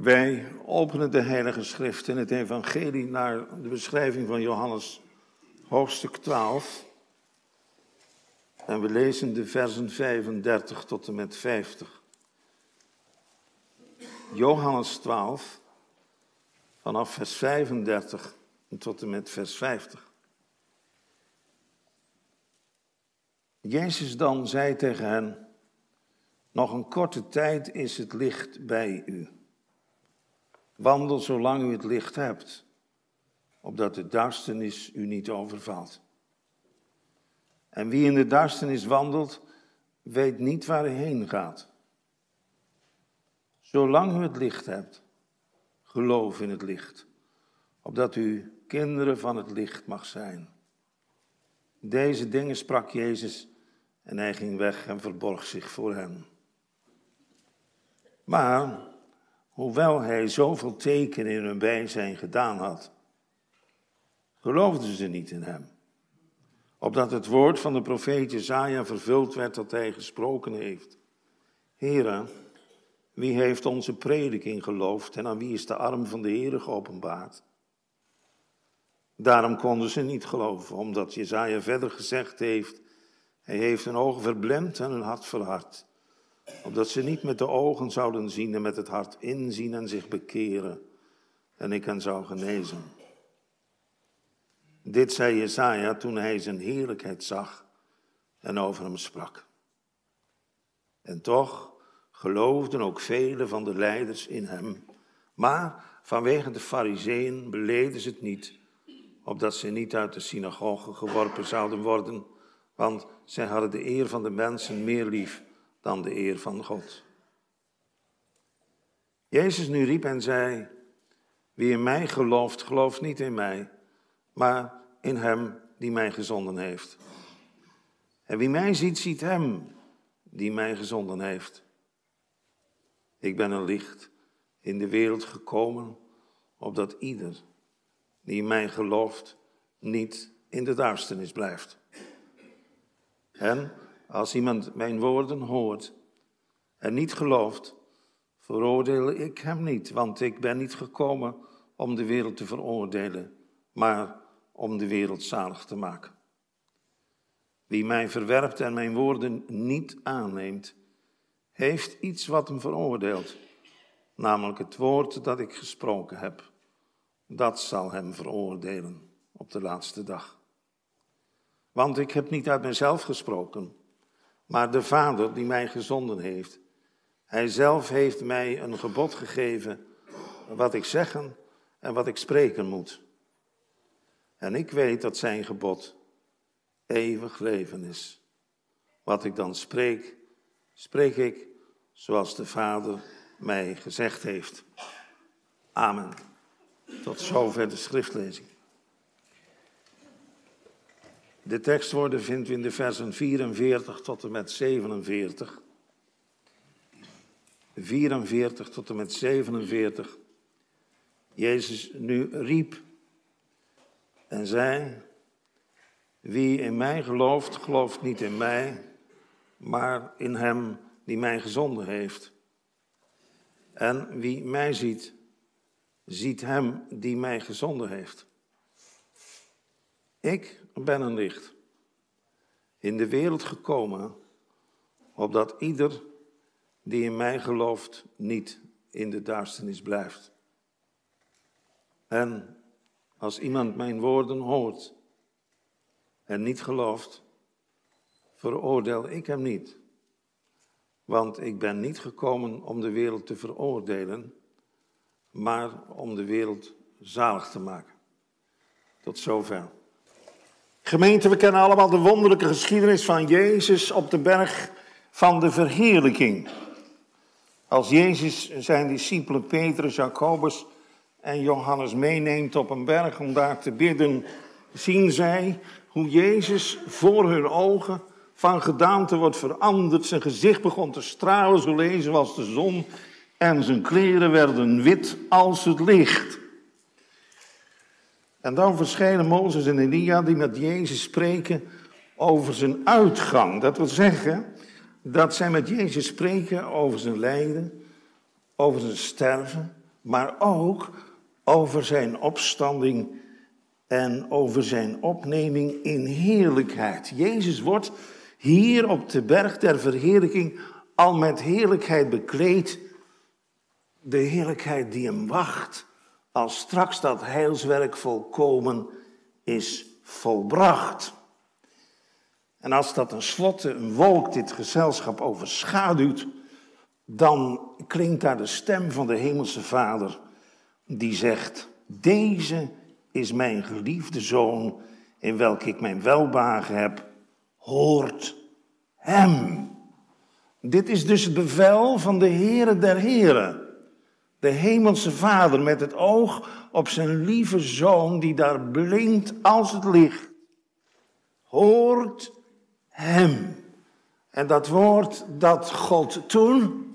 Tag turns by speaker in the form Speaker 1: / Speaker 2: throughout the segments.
Speaker 1: Wij openen de Heilige Schrift in het Evangelie naar de beschrijving van Johannes, hoofdstuk 12. En we lezen de versen 35 tot en met 50. Johannes 12, vanaf vers 35 tot en met vers 50. Jezus dan zei tegen hen, nog een korte tijd is het licht bij u. Wandel zolang u het licht hebt, opdat de duisternis u niet overvalt. En wie in de duisternis wandelt, weet niet waar hij heen gaat. Zolang u het licht hebt, geloof in het licht, opdat u kinderen van het licht mag zijn. Deze dingen sprak Jezus en hij ging weg en verborg zich voor hen. Maar hoewel hij zoveel tekenen in hun bijzijn gedaan had, geloofden ze niet in hem. Opdat het woord van de profeet Jezaja vervuld werd dat hij gesproken heeft. Heren, wie heeft onze prediking geloofd en aan wie is de arm van de Heer geopenbaard? Daarom konden ze niet geloven, omdat Jezaja verder gezegd heeft, hij heeft hun ogen verblind en hun hart verhard opdat ze niet met de ogen zouden zien en met het hart inzien en zich bekeren en ik hen zou genezen. Dit zei Jesaja toen hij zijn heerlijkheid zag en over hem sprak. En toch geloofden ook vele van de leiders in hem, maar vanwege de fariseeën beleden ze het niet, opdat ze niet uit de synagoge geworpen zouden worden, want zij hadden de eer van de mensen meer lief dan de eer van God. Jezus nu riep en zei, wie in mij gelooft, gelooft niet in mij, maar in hem die mij gezonden heeft. En wie mij ziet, ziet hem die mij gezonden heeft. Ik ben een licht in de wereld gekomen, opdat ieder die in mij gelooft, niet in de duisternis blijft. En als iemand mijn woorden hoort en niet gelooft, veroordeel ik hem niet, want ik ben niet gekomen om de wereld te veroordelen, maar om de wereld zalig te maken. Wie mij verwerpt en mijn woorden niet aanneemt, heeft iets wat hem veroordeelt, namelijk het woord dat ik gesproken heb. Dat zal hem veroordelen op de laatste dag. Want ik heb niet uit mezelf gesproken, maar de Vader die mij gezonden heeft. Hij zelf heeft mij een gebod gegeven wat ik zeggen en wat ik spreken moet. En ik weet dat zijn gebod eeuwig leven is. Wat ik dan spreek, spreek ik zoals de Vader mij gezegd heeft. Amen. Tot zover de schriftlezing. De tekstwoorden vindt u in de versen 44 tot en met 47. 44 tot en met 47. Jezus nu riep en zei: Wie in mij gelooft, gelooft niet in mij, maar in hem die mij gezonden heeft. En wie mij ziet, ziet hem die mij gezonden heeft. Ik ben een licht in de wereld gekomen, opdat ieder die in mij gelooft niet in de duisternis blijft. En als iemand mijn woorden hoort en niet gelooft, veroordeel ik hem niet. Want ik ben niet gekomen om de wereld te veroordelen, maar om de wereld zalig te maken. Tot zover. Gemeente, we kennen allemaal de wonderlijke geschiedenis van Jezus op de berg van de verheerlijking. Als Jezus zijn discipelen Petrus, Jacobus en Johannes meeneemt op een berg om daar te bidden, zien zij hoe Jezus voor hun ogen van gedaante wordt veranderd. Zijn gezicht begon te stralen, zo lezen als de zon, en zijn kleren werden wit als het licht. En dan verschijnen Mozes en Elia die met Jezus spreken over zijn uitgang. Dat wil zeggen dat zij met Jezus spreken over zijn lijden, over zijn sterven, maar ook over zijn opstanding en over zijn opneming in heerlijkheid. Jezus wordt hier op de berg der verheerlijking al met heerlijkheid bekleed. De heerlijkheid die hem wacht als straks dat heilswerk volkomen is volbracht. En als dat tenslotte een wolk dit gezelschap overschaduwt, dan klinkt daar de stem van de Hemelse Vader die zegt, deze is mijn geliefde zoon in welke ik mijn welbagen heb, hoort hem. Dit is dus het bevel van de Heere der Heren. De Hemelse Vader met het oog op zijn lieve zoon die daar blinkt als het licht. Hoort hem. En dat woord dat God toen,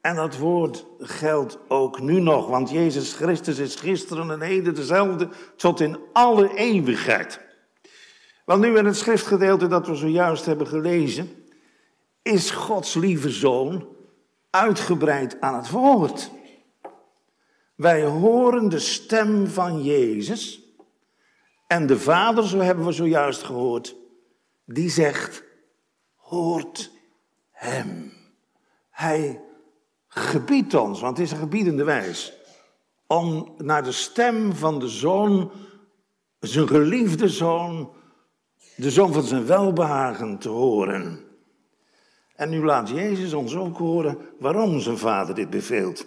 Speaker 1: en dat woord geldt ook nu nog, want Jezus Christus is gisteren en heden dezelfde tot in alle eeuwigheid. Want nu in het schriftgedeelte dat we zojuist hebben gelezen, is Gods lieve zoon uitgebreid aan het woord. Wij horen de stem van Jezus en de Vader, zo hebben we zojuist gehoord, die zegt, hoort hem. Hij gebiedt ons, want het is een gebiedende wijs, om naar de stem van de zoon, zijn geliefde zoon, de zoon van zijn welbehagen te horen. En nu laat Jezus ons ook horen waarom zijn vader dit beveelt.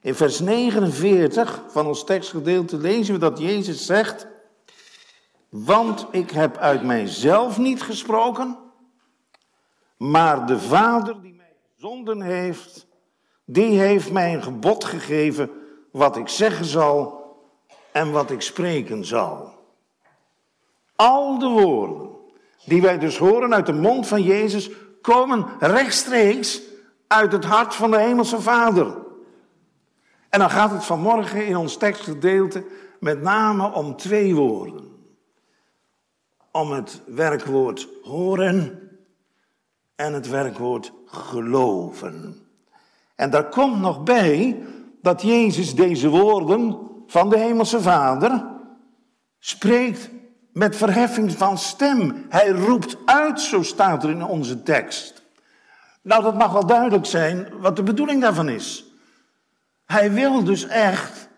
Speaker 1: In vers 49 van ons tekstgedeelte lezen we dat Jezus zegt: Want ik heb uit mijzelf niet gesproken, maar de Vader die mij gezonden heeft, die heeft mij een gebod gegeven wat ik zeggen zal en wat ik spreken zal. Al de woorden die wij dus horen uit de mond van Jezus komen rechtstreeks uit het hart van de Hemelse Vader. En dan gaat het vanmorgen in ons tekstgedeelte met name om twee woorden. Om het werkwoord horen en het werkwoord geloven. En daar komt nog bij dat Jezus deze woorden van de Hemelse Vader spreekt met verheffing van stem. Hij roept uit, zo staat er in onze tekst. Nou, dat mag wel duidelijk zijn wat de bedoeling daarvan is. Hij wil dus echt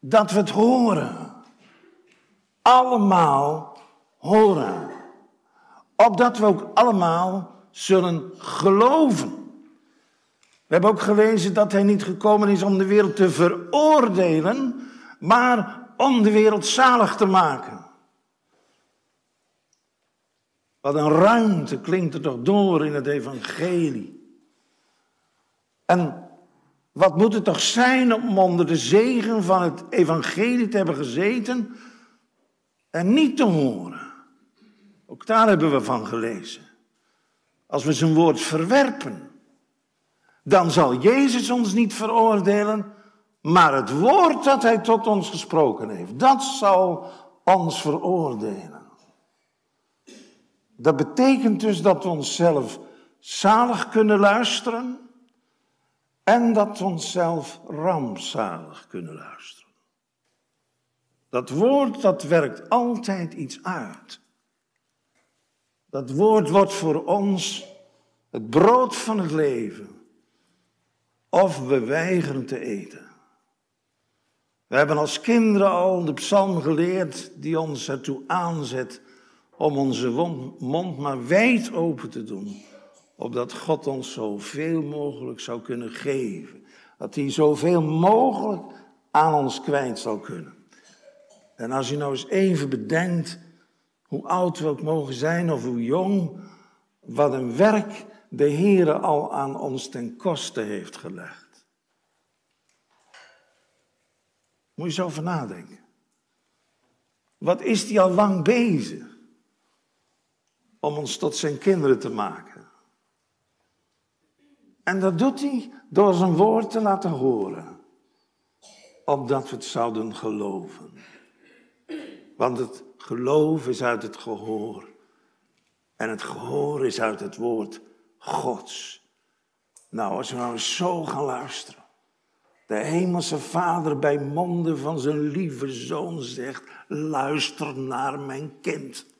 Speaker 1: dat we het horen. Allemaal horen. Opdat we ook allemaal zullen geloven. We hebben ook gelezen dat hij niet gekomen is om de wereld te veroordelen, maar om de wereld zalig te maken. Wat een ruimte klinkt er toch door in het evangelie. En wat moet het toch zijn om onder de zegen van het evangelie te hebben gezeten en niet te horen. Ook daar hebben we van gelezen. Als we zijn woord verwerpen, dan zal Jezus ons niet veroordelen, maar het woord dat hij tot ons gesproken heeft, dat zal ons veroordelen. Dat betekent dus dat we onszelf zalig kunnen luisteren en dat we onszelf rampzalig kunnen luisteren. Dat woord dat werkt altijd iets uit. Dat woord wordt voor ons het brood van het leven. Of we weigeren te eten. We hebben als kinderen al de psalm geleerd die ons ertoe aanzet om onze mond maar wijd open te doen, opdat God ons zoveel mogelijk zou kunnen geven. Dat hij zoveel mogelijk aan ons kwijt zou kunnen. En als je nou eens even bedenkt hoe oud we ook mogen zijn of hoe jong, wat een werk de Heere al aan ons ten koste heeft gelegd. Moet je zo over nadenken. Wat is die al lang bezig? Om ons tot zijn kinderen te maken. En dat doet hij door zijn woord te laten horen, opdat we het zouden geloven. Want het geloof is uit het gehoor en het gehoor is uit het woord Gods. Nou, als we nou eens zo gaan luisteren, de hemelse vader bij monden van zijn lieve zoon zegt, luister naar mijn kind.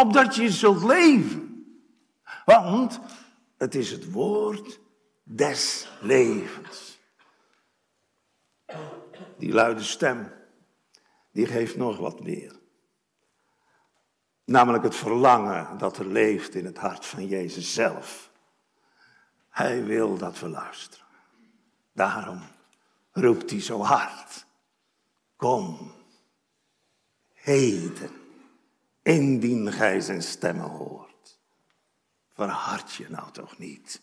Speaker 1: Opdat je zult leven. Want het is het woord des levens. Die luide stem, die geeft nog wat meer. Namelijk het verlangen dat er leeft in het hart van Jezus zelf. Hij wil dat we luisteren. Daarom roept hij zo hard. Kom, heden, indien gij zijn stemmen hoort. Verhard je nou toch niet.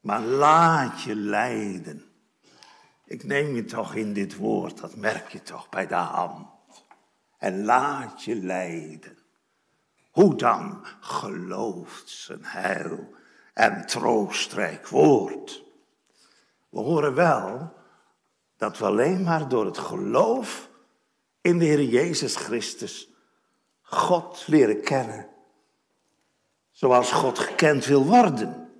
Speaker 1: Maar laat je leiden. Ik neem je toch in dit woord, dat merk je toch bij de hand. En laat je leiden. Hoe dan gelooft zijn heil en troostrijk woord. We horen wel dat we alleen maar door het geloof in de Heer Jezus Christus God leren kennen. Zoals God gekend wil worden.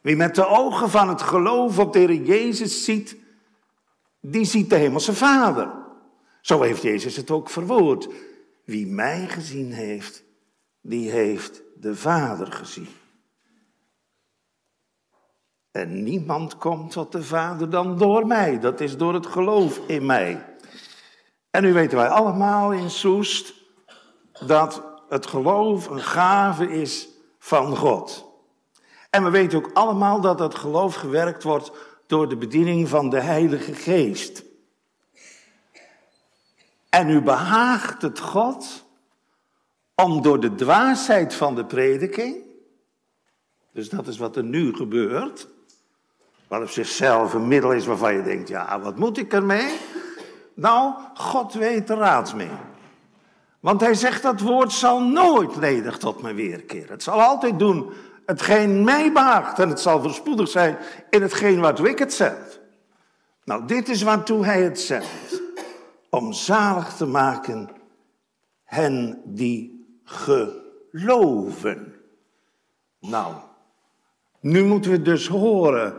Speaker 1: Wie met de ogen van het geloof op de Heer Jezus ziet, die ziet de Hemelse Vader. Zo heeft Jezus het ook verwoord. Wie mij gezien heeft, die heeft de Vader gezien. En niemand komt tot de Vader dan door mij. Dat is door het geloof in mij. En nu weten wij allemaal in Soest dat het geloof een gave is van God. En we weten ook allemaal dat dat geloof gewerkt wordt door de bediening van de Heilige Geest. En nu behaagt het God om door de dwaasheid van de prediking, dus dat is wat er nu gebeurt, wat op zichzelf een middel is waarvan je denkt, ja, wat moet ik ermee? Nou, God weet er raad mee. Want hij zegt dat woord zal nooit ledig tot mijn weerkeren. Het zal altijd doen hetgeen mij behaagt en het zal verspoedig zijn in hetgeen waartoe ik het zend. Nou, dit is waartoe hij het zendt. Om zalig te maken hen die geloven. Nou, nu moeten we dus horen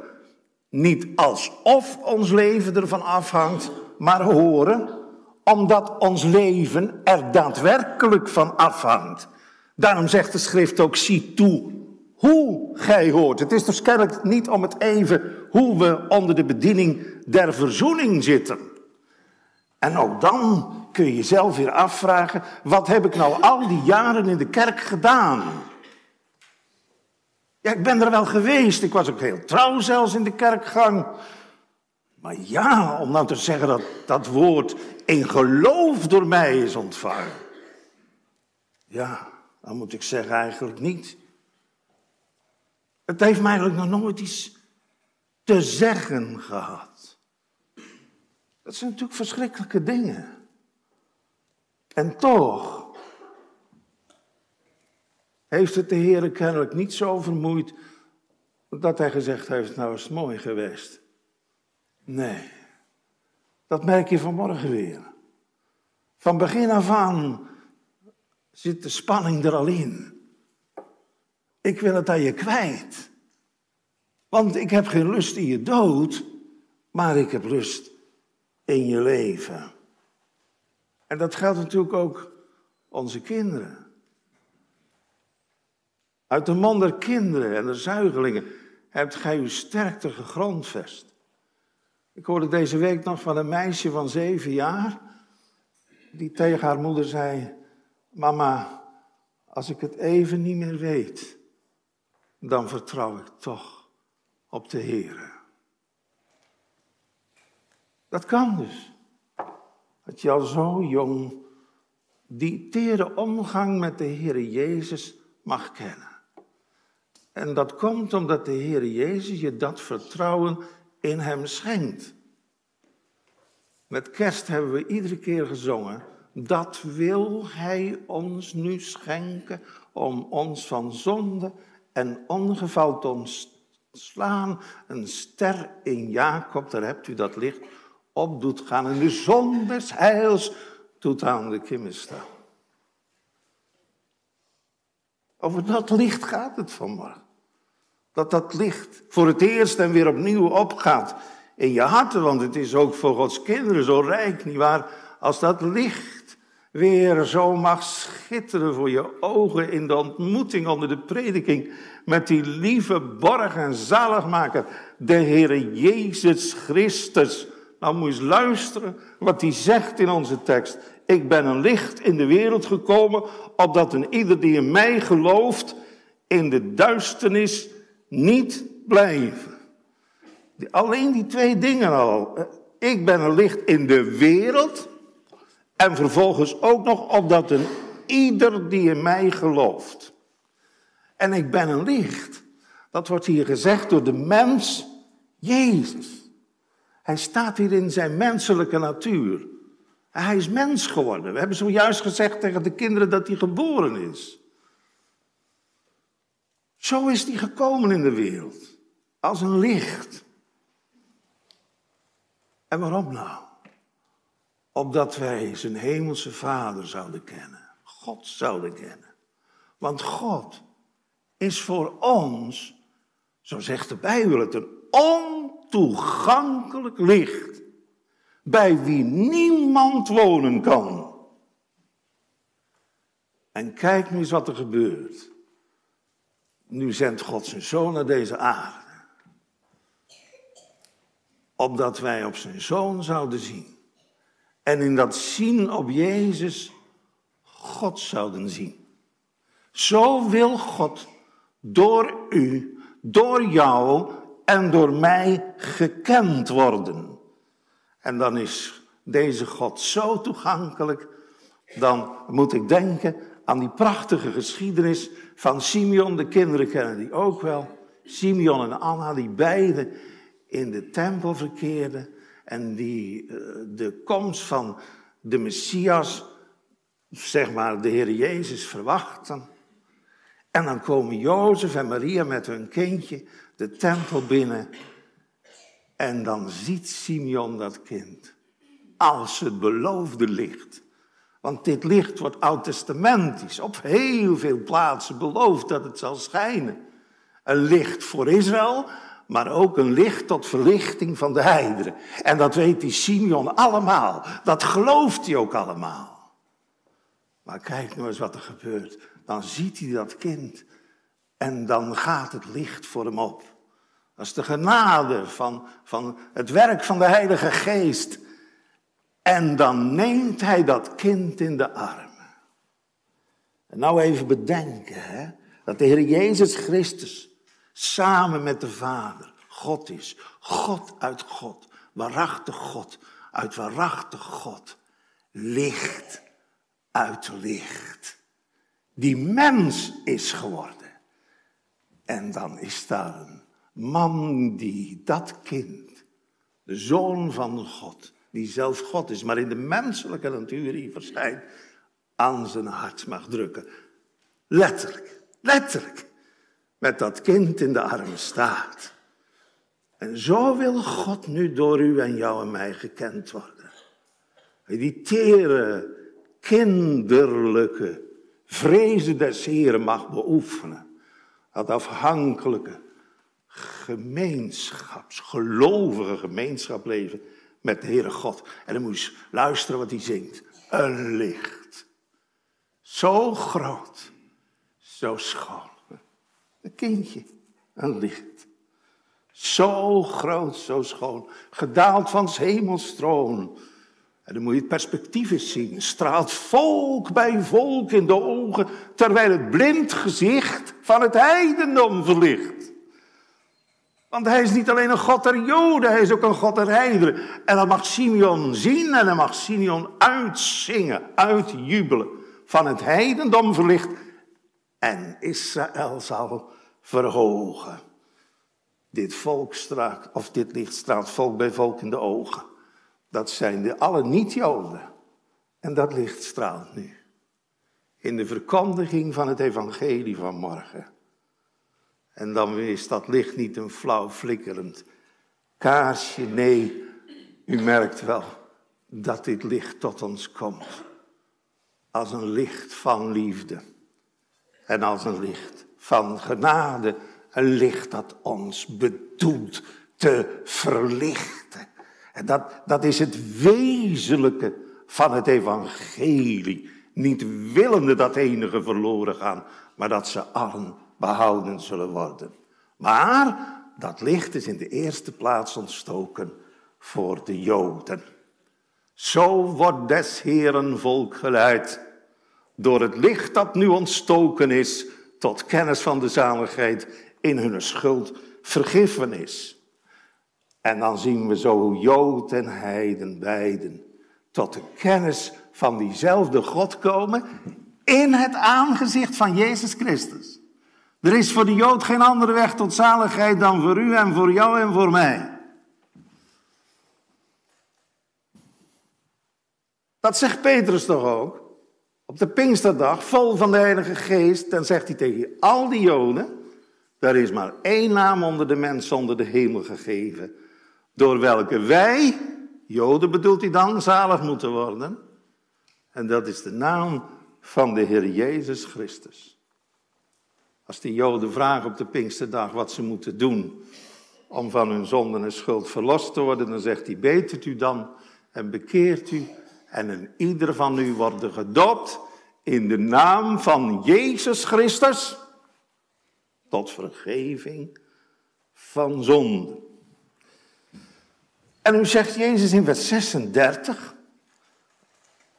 Speaker 1: niet alsof ons leven ervan afhangt, maar horen omdat ons leven er daadwerkelijk van afhangt. Daarom zegt de schrift ook, zie toe hoe gij hoort. Het is dus kennelijk niet om het even hoe we onder de bediening der verzoening zitten. En ook dan kun je jezelf weer afvragen, wat heb ik nou al die jaren in de kerk gedaan? Ja, ik ben er wel geweest. Ik was ook heel trouw zelfs in de kerkgang. Maar ja, om nou te zeggen dat dat woord in geloof door mij is ontvangen. Ja, dan moet ik zeggen eigenlijk niet. Het heeft mij eigenlijk nog nooit iets te zeggen gehad. Dat zijn natuurlijk verschrikkelijke dingen. En toch heeft het de Heer kennelijk niet zo vermoeid dat hij gezegd heeft, nou is het mooi geweest. Nee, dat merk je vanmorgen weer. Van begin af aan zit de spanning er al in. Ik wil het aan je kwijt. Want ik heb geen lust in je dood, maar ik heb lust in je leven. En dat geldt natuurlijk ook onze kinderen. Uit de mond der kinderen en de zuigelingen hebt gij uw sterkte gegrondvest. Ik hoorde deze week nog van een meisje van zeven jaar, die tegen haar moeder zei, mama, als ik het even niet meer weet, dan vertrouw ik toch op de Heer. Dat kan dus. Dat je al zo jong die tere omgang met de Heer Jezus mag kennen. En dat komt omdat de Heer Jezus je dat vertrouwen in Hem schenkt. Met kerst hebben we iedere keer gezongen. Dat wil Hij ons nu schenken om ons van zonde en ongeval te ontslaan. Een ster in Jacob, daar hebt u dat licht op doet gaan. En de zon des heils doet aan de kimmen staan. Over dat licht gaat het vanmorgen. Dat dat licht voor het eerst en weer opnieuw opgaat in je harten, want het is ook voor Gods kinderen zo rijk, nietwaar? Als dat licht weer zo mag schitteren voor je ogen in de ontmoeting onder de prediking met die lieve borg en zaligmaker, de Heere Jezus Christus. Nou moet je eens luisteren wat hij zegt in onze tekst. Ik ben een licht in de wereld gekomen, opdat een ieder die in mij gelooft, in de duisternis niet blijven. Alleen die twee dingen al. Ik ben een licht in de wereld. En vervolgens ook nog opdat een ieder die in mij gelooft. En ik ben een licht. Dat wordt hier gezegd door de mens Jezus. Hij staat hier in zijn menselijke natuur. Hij is mens geworden. We hebben zojuist gezegd tegen de kinderen dat hij geboren is. Zo is hij gekomen in de wereld. Als een licht. En waarom nou? Opdat wij zijn hemelse Vader zouden kennen. God zouden kennen. Want God is voor ons, zo zegt de Bijbel het, een ontoegankelijk licht. Bij wie niemand wonen kan. En kijk nu eens wat er gebeurt. Nu zendt God zijn zoon naar deze aarde opdat wij op zijn zoon zouden zien. En in dat zien op Jezus God zouden zien. Zo wil God door u, door jou en door mij gekend worden. En dan is deze God zo toegankelijk, dan moet ik denken aan die prachtige geschiedenis van Simeon. De kinderen kennen die ook wel. Simeon en Anna, die beiden in de tempel verkeerden en die eh, de komst van de Messias, zeg maar de Heer Jezus, verwachten. En dan komen Jozef en Maria met hun kindje de tempel binnen. En dan ziet Simeon dat kind als het beloofde licht. Want dit licht wordt oud-testamentisch op heel veel plaatsen beloofd dat het zal schijnen. Een licht voor Israël, maar ook een licht tot verlichting van de heideren. En dat weet die Simeon allemaal. Dat gelooft hij ook allemaal. Maar kijk nou eens wat er gebeurt. Dan ziet hij dat kind en dan gaat het licht voor hem op. Dat is de genade van, van het werk van de Heilige Geest. En dan neemt hij dat kind in de armen. En nou even bedenken, hè, dat de Heer Jezus Christus samen met de Vader God is. God uit God, waarachtig God, uit waarachtig God. Licht uit licht. Die mens is geworden. En dan is daar een man die dat kind, de zoon van God, die zelf God is, maar in de menselijke natuur hier verschijnt, aan zijn hart mag drukken. Letterlijk, letterlijk met dat kind in de armen staat. En zo wil God nu door u en jou en mij gekend worden. Die tere, kinderlijke vrezen des Heren mag beoefenen. Dat afhankelijke gemeenschaps, gelovige gemeenschap leven met de Heere God. En dan moet je luisteren wat hij zingt. Een licht. Zo groot, zo schoon. Een kindje, een licht. Zo groot, zo schoon, gedaald van hemelstroon. En dan moet je het perspectief eens zien. Straalt volk bij volk in de ogen, terwijl het blind gezicht van het heidendom verlicht. Want hij is niet alleen een God der Joden, hij is ook een God der heidenen. En dat mag Simeon zien en dan mag Simeon uitzingen, uitjubelen. Van het heidendom verlicht. En Israël zal verhogen. Dit volk straalt, of dit licht straalt volk bij volk in de ogen. Dat zijn de alle niet-Joden. En dat licht straalt nu. In de verkondiging van het evangelie van morgen. En dan is dat licht niet een flauw flikkerend kaarsje. Nee, u merkt wel dat dit licht tot ons komt. Als een licht van liefde. En als een licht van genade Een licht dat ons bedoelt te verlichten. En dat, dat is het wezenlijke van het evangelie. Niet willende dat enige verloren gaan, maar dat ze allen behouden zullen worden. Maar dat licht is in de eerste plaats ontstoken voor de Joden. Zo wordt des Heeren volk geleid door het licht dat nu ontstoken is tot kennis van de zaligheid in hun schuld vergiffenis. En dan zien we zo hoe Jood en Heiden beiden tot de kennis van diezelfde God komen in het aangezicht van Jezus Christus. Er is voor de Jood geen andere weg tot zaligheid dan voor u en voor jou en voor mij. Dat zegt Petrus toch ook? Op de Pinksterdag, vol van de Heilige Geest, dan zegt hij tegen al die Joden: Er is maar één naam onder de mensen onder de hemel gegeven, door welke wij, Joden bedoelt hij dan, zalig moeten worden. En dat is de naam van de Heer Jezus Christus. Als die Joden vragen op de Pinksterdag wat ze moeten doen om van hun zonden en schuld verlost te worden, dan zegt hij: Betert u dan en bekeert u en een ieder van u worden gedoopt in de naam van Jezus Christus tot vergeving van zonde. En nu zegt Jezus in vers 36,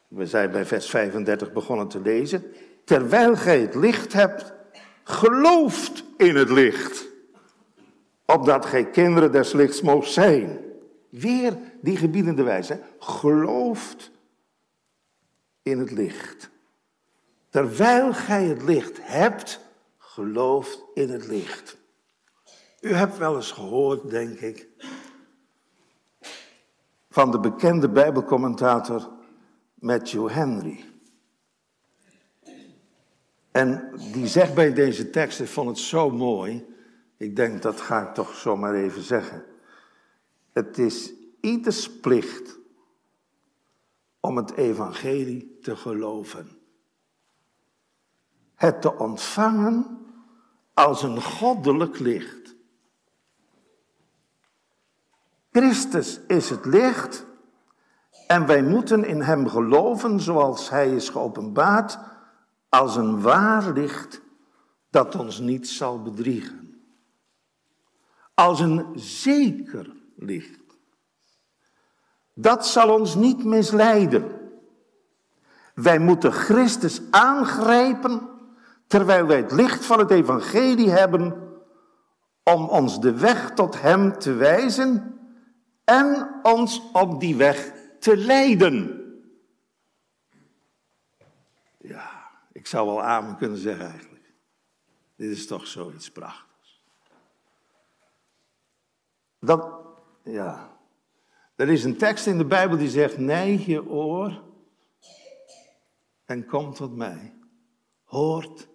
Speaker 1: we zijn bij vers 35 begonnen te lezen, terwijl gij het licht hebt, gelooft in het licht, opdat gij kinderen des lichts moogt zijn. Weer die gebiedende wijze, gelooft in het licht. Terwijl gij het licht hebt, gelooft in het licht. U hebt wel eens gehoord, denk ik, van de bekende Bijbelcommentator Matthew Henry. En die zegt bij deze tekst, ik vond het zo mooi, ik denk dat ga ik toch zomaar even zeggen. Het is ieders plicht om het evangelie te geloven. Het te ontvangen als een goddelijk licht. Christus is het licht en wij moeten in Hem geloven zoals Hij is geopenbaard als een waar licht dat ons niet zal bedriegen. Als een zeker licht. Dat zal ons niet misleiden. Wij moeten Christus aangrijpen terwijl wij het licht van het evangelie hebben om ons de weg tot Hem te wijzen en ons op die weg te leiden. Ja, ik zou wel amen kunnen zeggen eigenlijk. Dit is toch zoiets prachtigs. Dat, ja. Er is een tekst in de Bijbel die zegt: neig je oor en kom tot mij. Hoort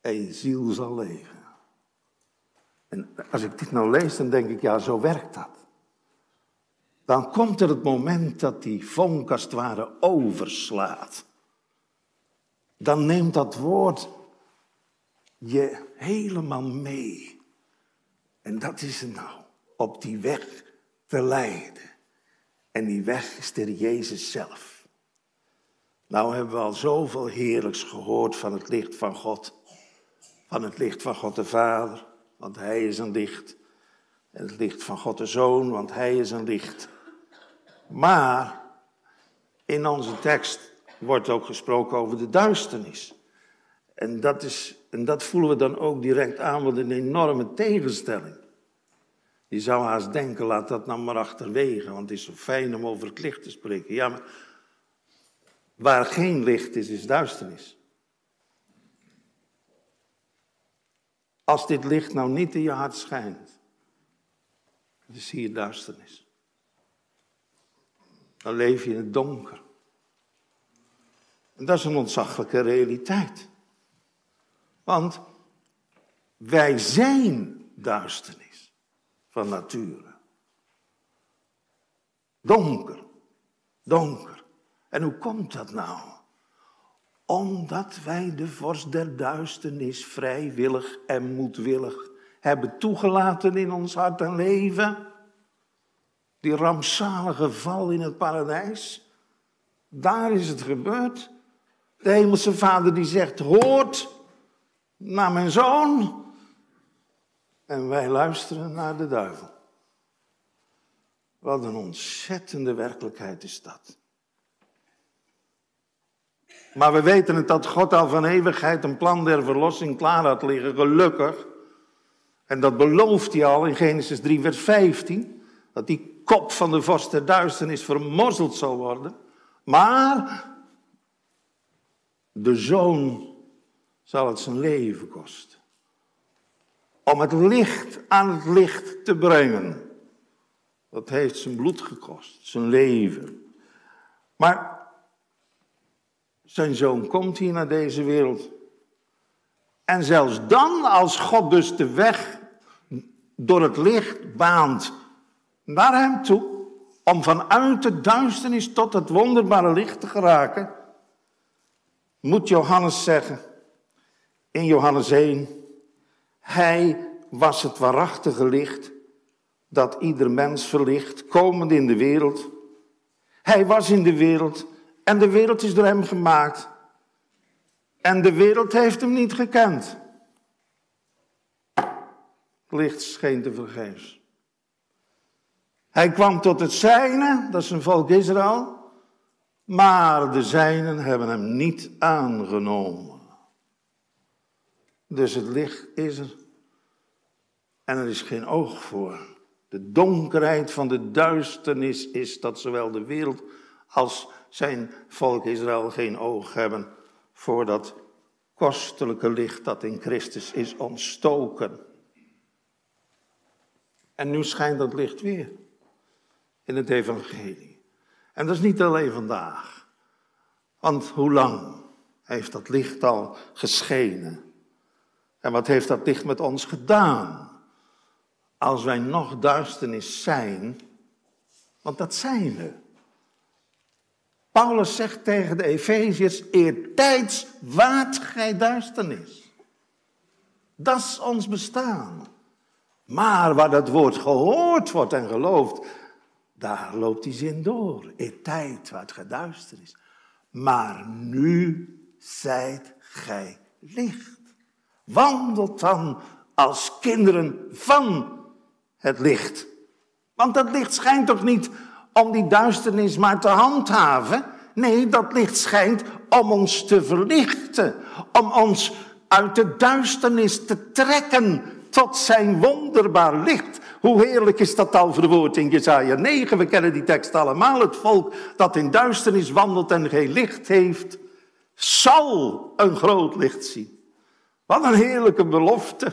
Speaker 1: en je ziel zal leven. En als ik dit nou lees, dan denk ik, ja, zo werkt dat. Dan komt er het moment dat die vonk als het ware overslaat. Dan neemt dat woord je helemaal mee. En dat is het nou, op die weg te leiden. En die weg is de Jezus zelf. Nou hebben we al zoveel heerlijks gehoord van het licht van God. Van het licht van God de Vader, want Hij is een licht. En het licht van God de Zoon, want Hij is een licht. Maar in onze tekst wordt ook gesproken over de duisternis. En dat, is, en dat voelen we dan ook direct aan met een enorme tegenstelling. Je zou haast denken, laat dat nou maar achterwege, want het is zo fijn om over het licht te spreken. Ja, maar waar geen licht is, is duisternis. Als dit licht nou niet in je hart schijnt, dan zie je duisternis. Dan leef je in het donker. En dat is een ontzaglijke realiteit. Want wij zijn duisternis van nature. Donker, donker. En hoe komt dat nou? Omdat wij de vorst der duisternis vrijwillig en moedwillig hebben toegelaten in ons hart en leven. Die rampzalige val in het paradijs. Daar is het gebeurd. De hemelse vader die zegt, hoort naar mijn zoon. En wij luisteren naar de duivel. Wat een ontzettende werkelijkheid is dat. Maar we weten het dat God al van eeuwigheid een plan der verlossing klaar had liggen, gelukkig. En dat belooft hij al in Genesis 3, vers 15. Dat die kop van de vorst der duisternis vermozzeld zal worden. Maar de zoon zal het zijn leven kosten. Om het licht aan het licht te brengen. Dat heeft zijn bloed gekost, zijn leven. Maar zijn zoon komt hier naar deze wereld. En zelfs dan, als God dus de weg door het licht baant naar hem toe, om vanuit de duisternis tot het wonderbare licht te geraken, moet Johannes zeggen in Johannes 1, hij was het waarachtige licht dat ieder mens verlicht, komend in de wereld. Hij was in de wereld en de wereld is door hem gemaakt. En de wereld heeft hem niet gekend. Licht scheen te vergeefs. Hij kwam tot het zijne, dat is een volk Israël. Maar de zijnen hebben hem niet aangenomen. Dus het licht is er. En er is geen oog voor. De donkerheid van de duisternis is dat zowel de wereld als zijn volk Israël geen oog hebben voor dat kostelijke licht dat in Christus is ontstoken. En nu schijnt dat licht weer in het evangelie. En dat is niet alleen vandaag. Want hoe lang heeft dat licht al geschenen? En wat heeft dat licht met ons gedaan? Als wij nog duisternis zijn, want dat zijn we. Paulus zegt tegen de Efeziërs, eertijds waart gij duisternis. Dat is ons bestaan. Maar waar dat woord gehoord wordt en geloofd, daar loopt die zin door. Eertijd waart gij duisternis. Maar nu zijt gij licht. Wandelt dan als kinderen van het licht. Want dat licht schijnt toch niet om die duisternis maar te handhaven. Nee, dat licht schijnt om ons te verlichten. Om ons uit de duisternis te trekken tot zijn wonderbaar licht. Hoe heerlijk is dat al verwoord in Jesaja 9. We kennen die tekst allemaal. Het volk dat in duisternis wandelt en geen licht heeft, zal een groot licht zien. Wat een heerlijke belofte.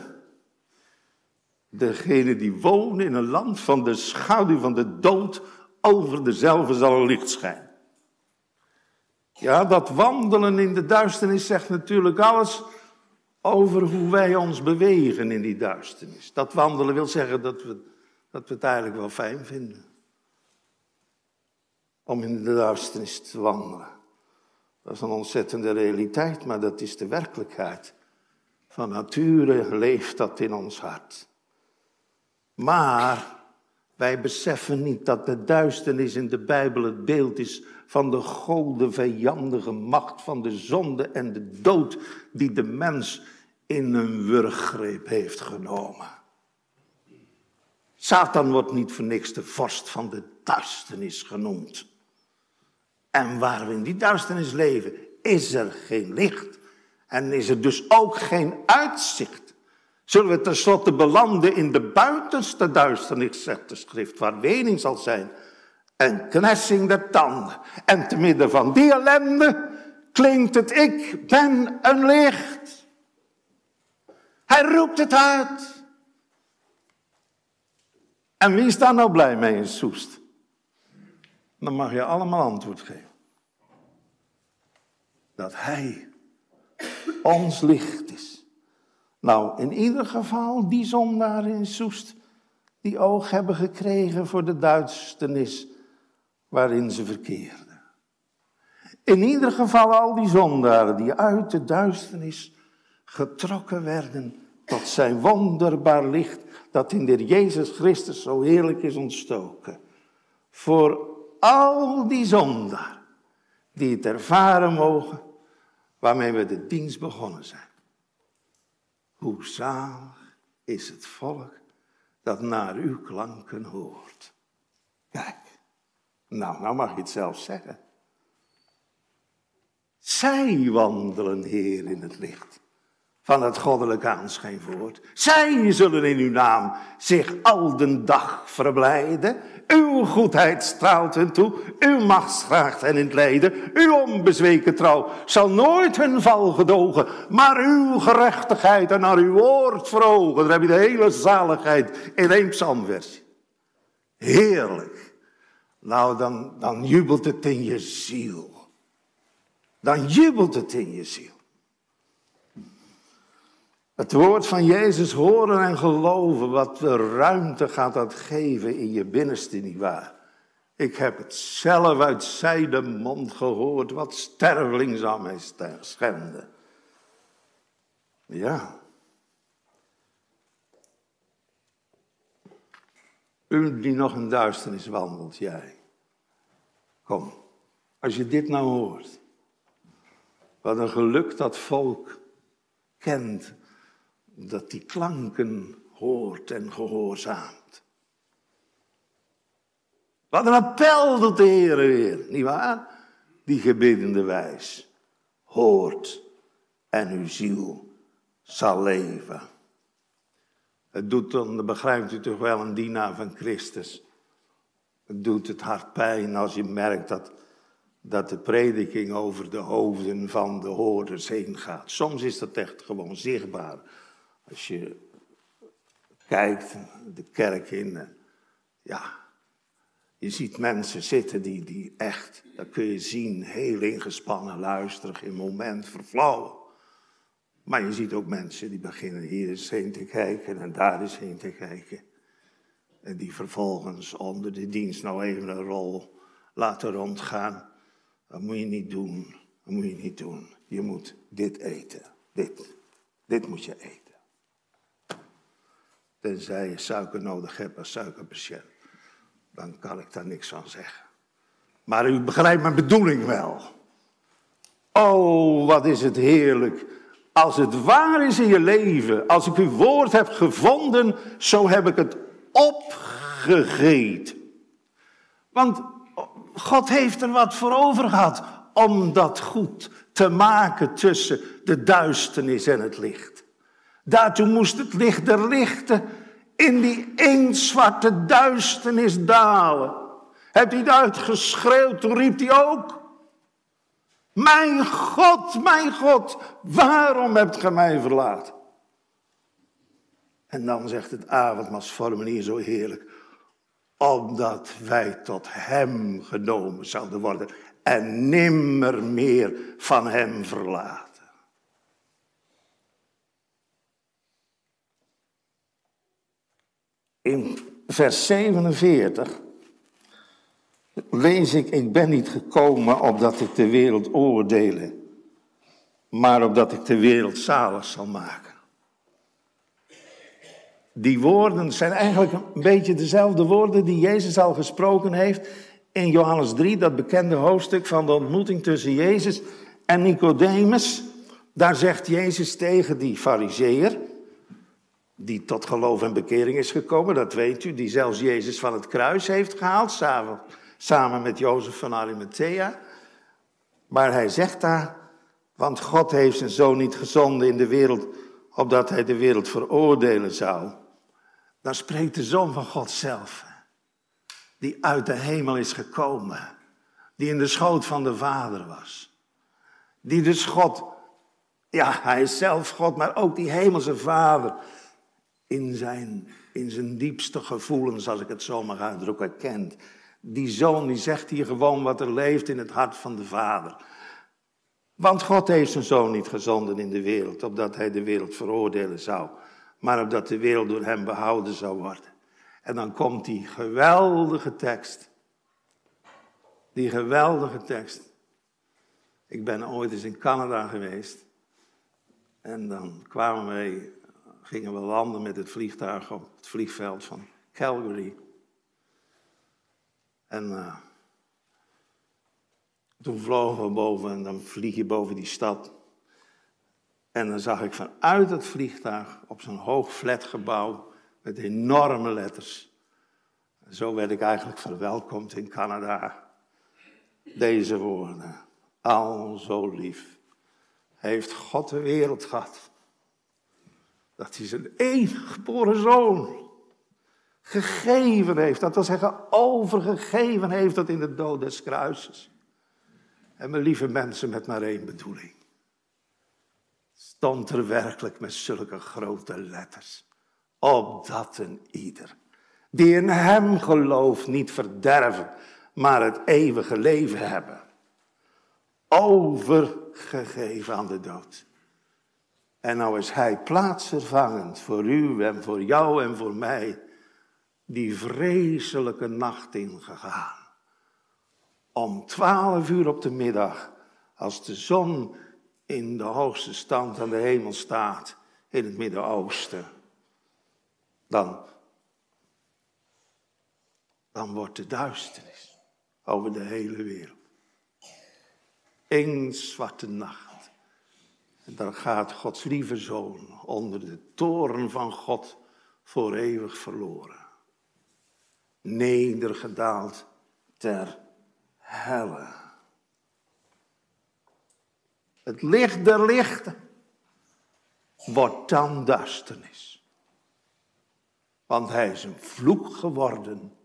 Speaker 1: Degene die wonen in een land van de schaduw van de dood, over dezelfde zal een licht schijnen. Ja, dat wandelen in de duisternis zegt natuurlijk alles over hoe wij ons bewegen in die duisternis. Dat wandelen wil zeggen dat we, dat we het eigenlijk wel fijn vinden. Om in de duisternis te wandelen. Dat is een ontzettende realiteit, maar dat is de werkelijkheid. Van nature leeft dat in ons hart. Maar wij beseffen niet dat de duisternis in de Bijbel het beeld is van de gode vijandige macht van de zonde en de dood die de mens in een wurggreep heeft genomen. Satan wordt niet voor niks de vorst van de duisternis genoemd. En waar we in die duisternis leven, is er geen licht en is er dus ook geen uitzicht zullen we tenslotte belanden in de buitenste duisternis, zegt de schrift, waar wening zal zijn en knessing der tanden. En te midden van die ellende klinkt het, ik ben een licht. Hij roept het uit. En wie is daar nou blij mee in Soest? Dan mag je allemaal antwoord geven. Dat hij ons licht is. Nou, in ieder geval die zondaren in Soest, die oog hebben gekregen voor de duisternis waarin ze verkeerden. In ieder geval al die zondaren die uit de duisternis getrokken werden tot zijn wonderbaar licht dat in de Jezus Christus zo heerlijk is ontstoken. Voor al die zondaar die het ervaren mogen waarmee we de dienst begonnen zijn. Hoe zalig is het volk dat naar uw klanken hoort. Kijk, nou, nou mag je het zelf zeggen. Zij wandelen, Heer, in het licht van het goddelijk aanschijnvoort. Zij zullen in uw naam zich al den dag verblijden. Uw goedheid straalt hen toe, uw macht schraagt hen in het lijden. Uw onbezweken trouw zal nooit hun val gedogen, maar uw gerechtigheid en naar uw woord verogen. Dan heb je de hele zaligheid in één psalmversie. Heerlijk. Nou, dan, dan jubelt het in je ziel. Dan jubelt het in je ziel. Het woord van Jezus horen en geloven, wat ruimte gaat dat geven in je binnenste, nietwaar? Ik heb het zelf uit zijde mond gehoord, wat stervelings aan mij schende. Ja. U die nog in duisternis wandelt, jij. Kom, als je dit nou hoort. Wat een geluk dat volk kent dat die klanken hoort en gehoorzaamt. Wat een appel doet de Heer weer, nietwaar? Die gebiddende wijs hoort en uw ziel zal leven. Het doet dan, begrijpt u toch wel, een dienaar van Christus. Het doet het hart pijn als je merkt dat, dat de prediking over de hoofden van de hoorders heen gaat. Soms is dat echt gewoon zichtbaar. Als je kijkt de kerk in, ja, je ziet mensen zitten die, die echt, dat kun je zien, heel ingespannen luisteren, geen moment verflauwen. Maar je ziet ook mensen die beginnen hier eens heen te kijken en daar eens heen te kijken. En die vervolgens onder de dienst nou even een rol laten rondgaan. Dat moet je niet doen. Dat moet je niet doen. Je moet dit eten. Dit. Dit moet je eten. Tenzij je suiker nodig hebt als suikerpatiënt. Dan kan ik daar niks van zeggen. Maar u begrijpt mijn bedoeling wel. Oh, wat is het heerlijk. Als het waar is in je leven, als ik uw woord heb gevonden, zo heb ik het opgegeten. Want God heeft er wat voor over gehad om dat goed te maken tussen de duisternis en het licht. Daartoe moest het licht der lichten in die eenzwarte duisternis dalen. Hebt hij het uitgeschreeuwd, toen riep hij ook. Mijn God, mijn God, waarom hebt gij mij verlaten? En dan zegt het avondmasformulier zo heerlijk. Omdat wij tot hem genomen zouden worden en nimmer meer van hem verlaten. In vers 47 lees ik, ik ben niet gekomen opdat ik de wereld oordelen, maar opdat ik de wereld zalig zal maken. Die woorden zijn eigenlijk een beetje dezelfde woorden die Jezus al gesproken heeft in Johannes 3, dat bekende hoofdstuk van de ontmoeting tussen Jezus en Nicodemus. Daar zegt Jezus tegen die fariseer, die tot geloof en bekering is gekomen, dat weet u, die zelfs Jezus van het kruis heeft gehaald, samen, samen met Jozef van Arimathea. Maar hij zegt daar, want God heeft zijn zoon niet gezonden in de wereld, opdat hij de wereld veroordelen zou. Dan spreekt de zoon van God zelf, die uit de hemel is gekomen, die in de schoot van de Vader was. Die dus God, ja, hij is zelf God, maar ook die hemelse Vader in zijn, in zijn diepste gevoelens, als ik het zo mag uitdrukken, kent. Die zoon die zegt hier gewoon wat er leeft in het hart van de vader. Want God heeft zijn zoon niet gezonden in de wereld, opdat hij de wereld veroordelen zou, maar opdat de wereld door hem behouden zou worden. En dan komt die geweldige tekst. Die geweldige tekst. Ik ben ooit eens in Canada geweest. En dan kwamen wij gingen we landen met het vliegtuig op het vliegveld van Calgary. En uh, toen vlogen we boven en dan vlieg je boven die stad. En dan zag ik vanuit het vliegtuig op zo'n hoog flatgebouw met enorme letters. Zo werd ik eigenlijk verwelkomd in Canada. Deze woorden. Al zo lief. Heeft God de wereld gehad. Dat hij zijn enige geboren zoon gegeven heeft. Dat wil zeggen, overgegeven heeft dat in de dood des kruises. En mijn lieve mensen met maar één bedoeling. Stond er werkelijk met zulke grote letters. Opdat een ieder die in hem gelooft niet verderven, maar het eeuwige leven hebben. Overgegeven aan de dood. En nou is hij plaatsvervangend voor u en voor jou en voor mij die vreselijke nacht ingegaan. Om twaalf uur op de middag, als de zon in de hoogste stand aan de hemel staat, in het Midden-Oosten, dan, dan wordt de duisternis over de hele wereld. Eén zwarte nacht. En dan gaat Gods lieve zoon onder de toren van God voor eeuwig verloren nedergedaald ter helle. Het licht der lichten wordt dan duisternis. Want hij is een vloek geworden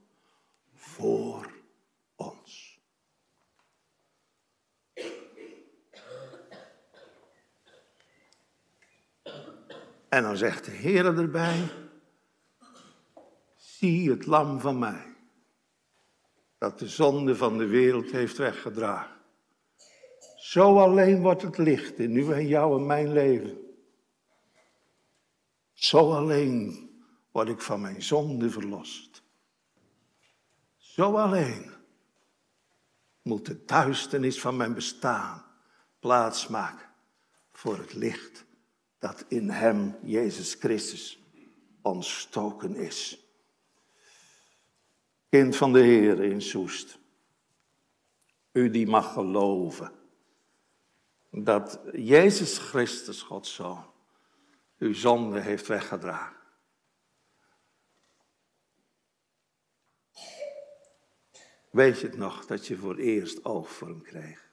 Speaker 1: voor ons. En dan zegt de Heer erbij, Zie het lam van mij, dat de zonde van de wereld heeft weggedragen. Zo alleen wordt het licht in u en jou en mijn leven. Zo alleen word ik van mijn zonde verlost. Zo alleen moet de duisternis van mijn bestaan plaatsmaken voor het licht dat in Hem, Jezus Christus, ontstoken is kind van de Heer in Soest. U die mag geloven dat Jezus Christus, Gods Zoon, uw zonde heeft weggedragen. Weet je het nog dat je voor eerst oog voor hem kreeg?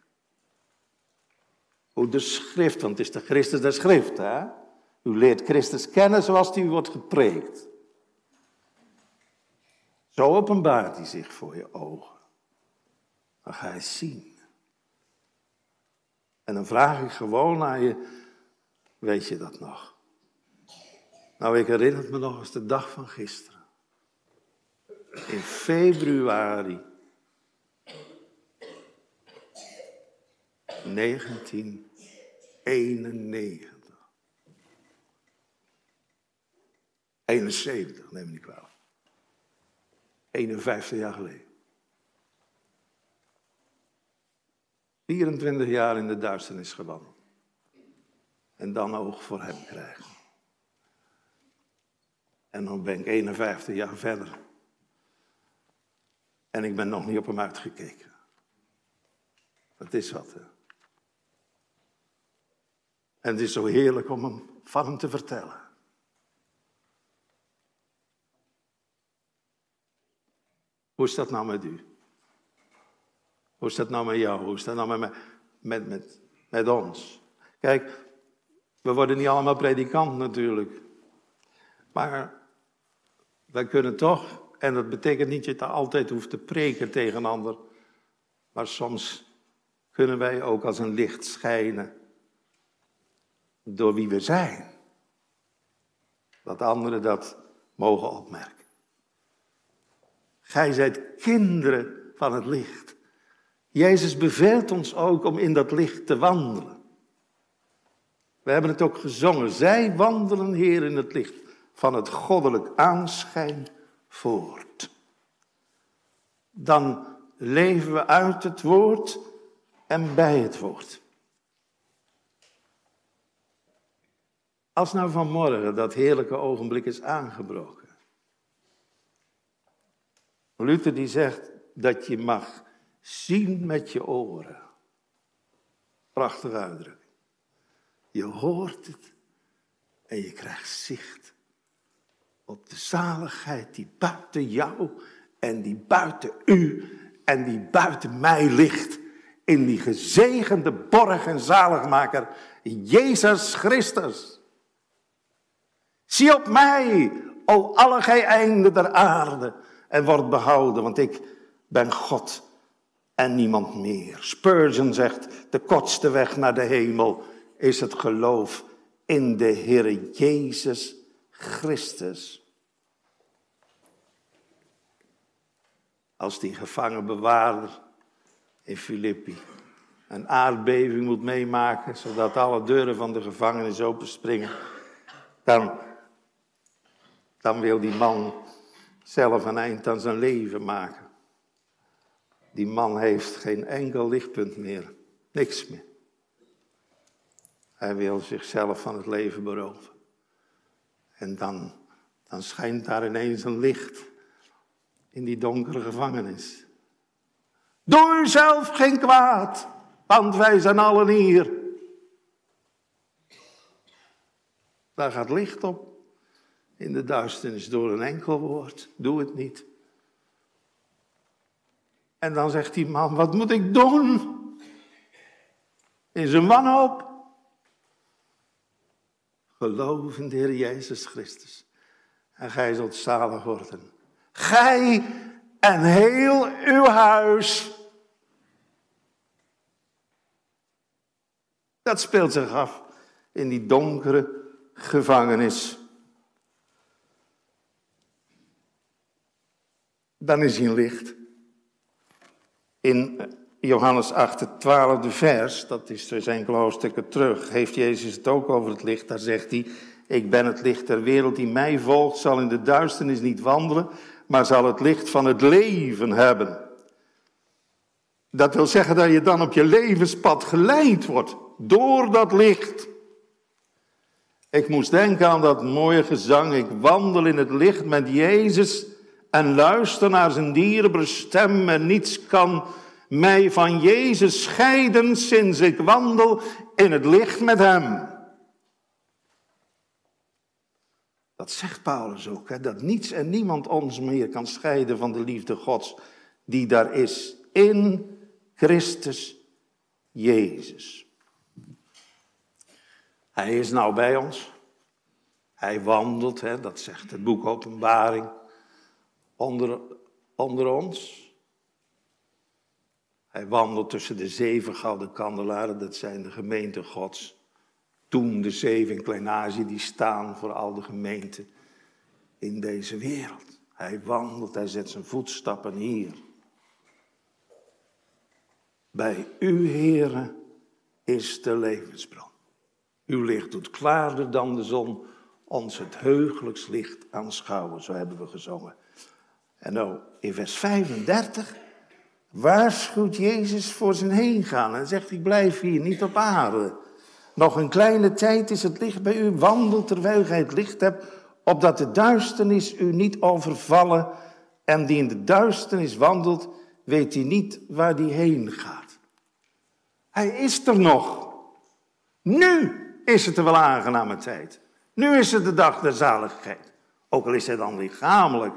Speaker 1: Hoe de schrift, want het is de Christus der schrift, hè? U leert Christus kennen zoals die wordt gepreekt. Zo openbaart hij zich voor je ogen. Dan ga je zien. En dan vraag ik gewoon aan je, weet je dat nog? Nou, ik herinner me nog eens de dag van gisteren. In februari 1991. 71, neem me niet kwalijk. 51 jaar geleden. 24 jaar in de duisternis gewandeld. En dan oog voor hem krijgen. En dan ben ik 51 jaar verder. En ik ben nog niet op hem uitgekeken. Dat is wat. Hè? En het is zo heerlijk om hem, van hem te vertellen. Hoe is dat nou met u? Hoe is dat nou met jou? Hoe is dat nou met, met, met, met ons? Kijk, we worden niet allemaal predikant natuurlijk. Maar wij kunnen toch, en dat betekent niet dat je altijd hoeft te preken tegen een ander. Maar soms kunnen wij ook als een licht schijnen door wie we zijn. Dat anderen dat mogen opmerken. Gij zijt kinderen van het licht. Jezus beveelt ons ook om in dat licht te wandelen. We hebben het ook gezongen. Zij wandelen, Heer, in het licht van het goddelijk aanschijn voort. Dan leven we uit het woord en bij het woord. Als nou vanmorgen dat heerlijke ogenblik is aangebroken. Luther die zegt dat je mag zien met je oren. Prachtige uitdrukking. Je hoort het en je krijgt zicht op de zaligheid die buiten jou en die buiten u en die buiten mij ligt. In die gezegende borg en zaligmaker, Jezus Christus. Zie op mij, o alle gij der aarde, en word behouden, want ik ben God en niemand meer. Spurgeon zegt, de kortste weg naar de hemel is het geloof in de Heer Jezus Christus. Als die gevangen bewaarder in Filippi een aardbeving moet meemaken, zodat alle deuren van de gevangenis openspringen, dan, dan wil die man zelf een eind aan zijn leven maken. Die man heeft geen enkel lichtpunt meer, niks meer. Hij wil zichzelf van het leven beroven. En dan, dan schijnt daar ineens een licht in die donkere gevangenis. Doe uzelf geen kwaad, want wij zijn allen hier. Daar gaat licht op in de duisternis door een enkel woord. Doe het niet. En dan zegt die man, wat moet ik doen? In zijn wanhoop. Geloof in de Heer Jezus Christus. En gij zult zalig worden. Gij en heel uw huis. Dat speelt zich af in die donkere gevangenis. Dan is hij een licht. In Johannes 8, het twaalfde vers, dat is dus enkele hoofdstukken terug, heeft Jezus het ook over het licht. Daar zegt hij, ik ben het licht der wereld, die mij volgt zal in de duisternis niet wandelen, maar zal het licht van het leven hebben. Dat wil zeggen dat je dan op je levenspad geleid wordt door dat licht. Ik moest denken aan dat mooie gezang, ik wandel in het licht met Jezus en luister naar zijn dierbare stem en niets kan mij van Jezus scheiden sinds ik wandel in het licht met hem. Dat zegt Paulus ook, hè, dat niets en niemand ons meer kan scheiden van de liefde Gods die daar is in Christus Jezus. Hij is nou bij ons. Hij wandelt, hè, dat zegt het boek Openbaring, onder, ons. Hij wandelt tussen de zeven gouden kandelaren, dat zijn de gemeenten Gods. Toen de zeven in Klein-Azië, die staan voor al de gemeenten in deze wereld. Hij wandelt, hij zet zijn voetstappen hier. Bij u, heren, is de levensbron. Uw licht doet klaarder dan de zon, ons het heugelijks licht aanschouwen, zo hebben we gezongen. En nou, in vers 35 waarschuwt Jezus voor zijn heen gaan en zegt, ik blijf hier niet op aarde. Nog een kleine tijd is het licht bij u, wandel terwijl gij het licht hebt, opdat de duisternis u niet overvallen. En die in de duisternis wandelt, weet hij niet waar die heen gaat. Hij is er nog. Nu is het er wel aangename tijd. Nu is het de dag der zaligheid. Ook al is hij dan lichamelijk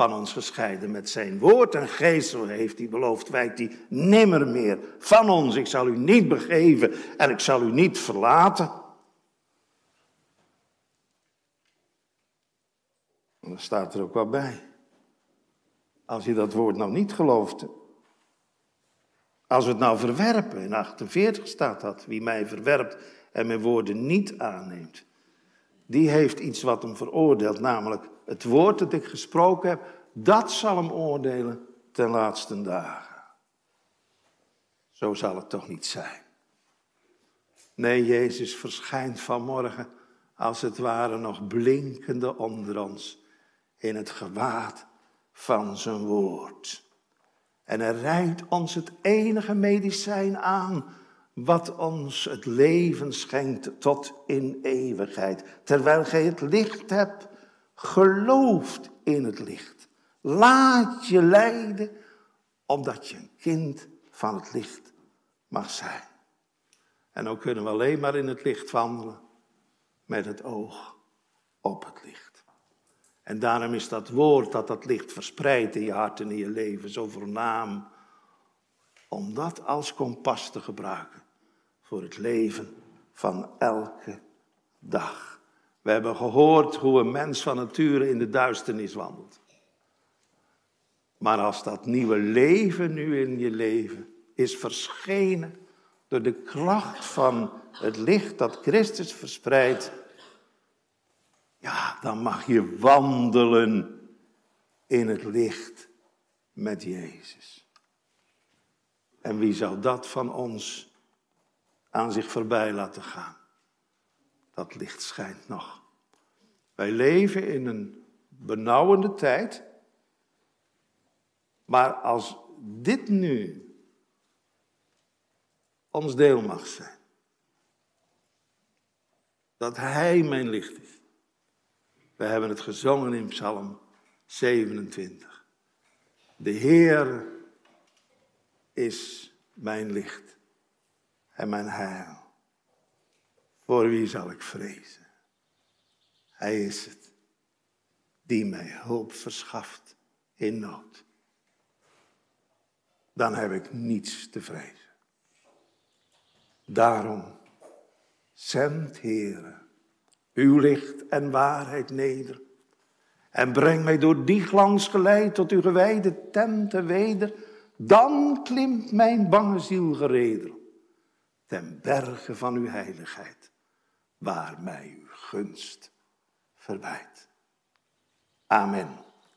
Speaker 1: van ons gescheiden met zijn woord en geest, zo heeft hij beloofd, wijkt hij nimmer meer van ons. Ik zal u niet begeven en ik zal u niet verlaten. En dan staat er ook wat bij. Als je dat woord nou niet geloofde. Als we het nou verwerpen, in 48 staat dat, wie mij verwerpt en mijn woorden niet aanneemt, die heeft iets wat hem veroordeelt, namelijk het woord dat ik gesproken heb, dat zal hem oordelen ten laatste dagen. Zo zal het toch niet zijn. Nee, Jezus verschijnt vanmorgen als het ware nog blinkende onder ons in het gewaad van zijn woord. En hij reikt ons het enige medicijn aan wat ons het leven schenkt tot in eeuwigheid. Terwijl gij het licht hebt, gelooft in het licht. Laat je leiden, omdat je een kind van het licht mag zijn. En dan kunnen we alleen maar in het licht wandelen met het oog op het licht. En daarom is dat woord dat dat licht verspreidt in je hart en in je leven zo voornaam. Om dat als kompas te gebruiken voor het leven van elke dag. We hebben gehoord hoe een mens van nature in de duisternis wandelt. Maar als dat nieuwe leven nu in je leven is verschenen door de kracht van het licht dat Christus verspreidt, ja, dan mag je wandelen in het licht met Jezus. En wie zou dat van ons aan zich voorbij laten gaan? Dat licht schijnt nog. Wij leven in een benauwende tijd. Maar als dit nu ons deel mag zijn, dat Hij mijn licht is. We hebben het gezongen in Psalm 27. De Heer is mijn licht en mijn heil. Voor wie zal ik vrezen? Hij is het die mij hulp verschaft in nood. Dan heb ik niets te vrezen. Daarom zend, Heere, uw licht en waarheid neder. En breng mij door die glans geleid tot uw gewijde tenten weder. Dan klimt mijn bange ziel gereder ten berge van uw heiligheid, waar mij uw gunst verbijt. Amen.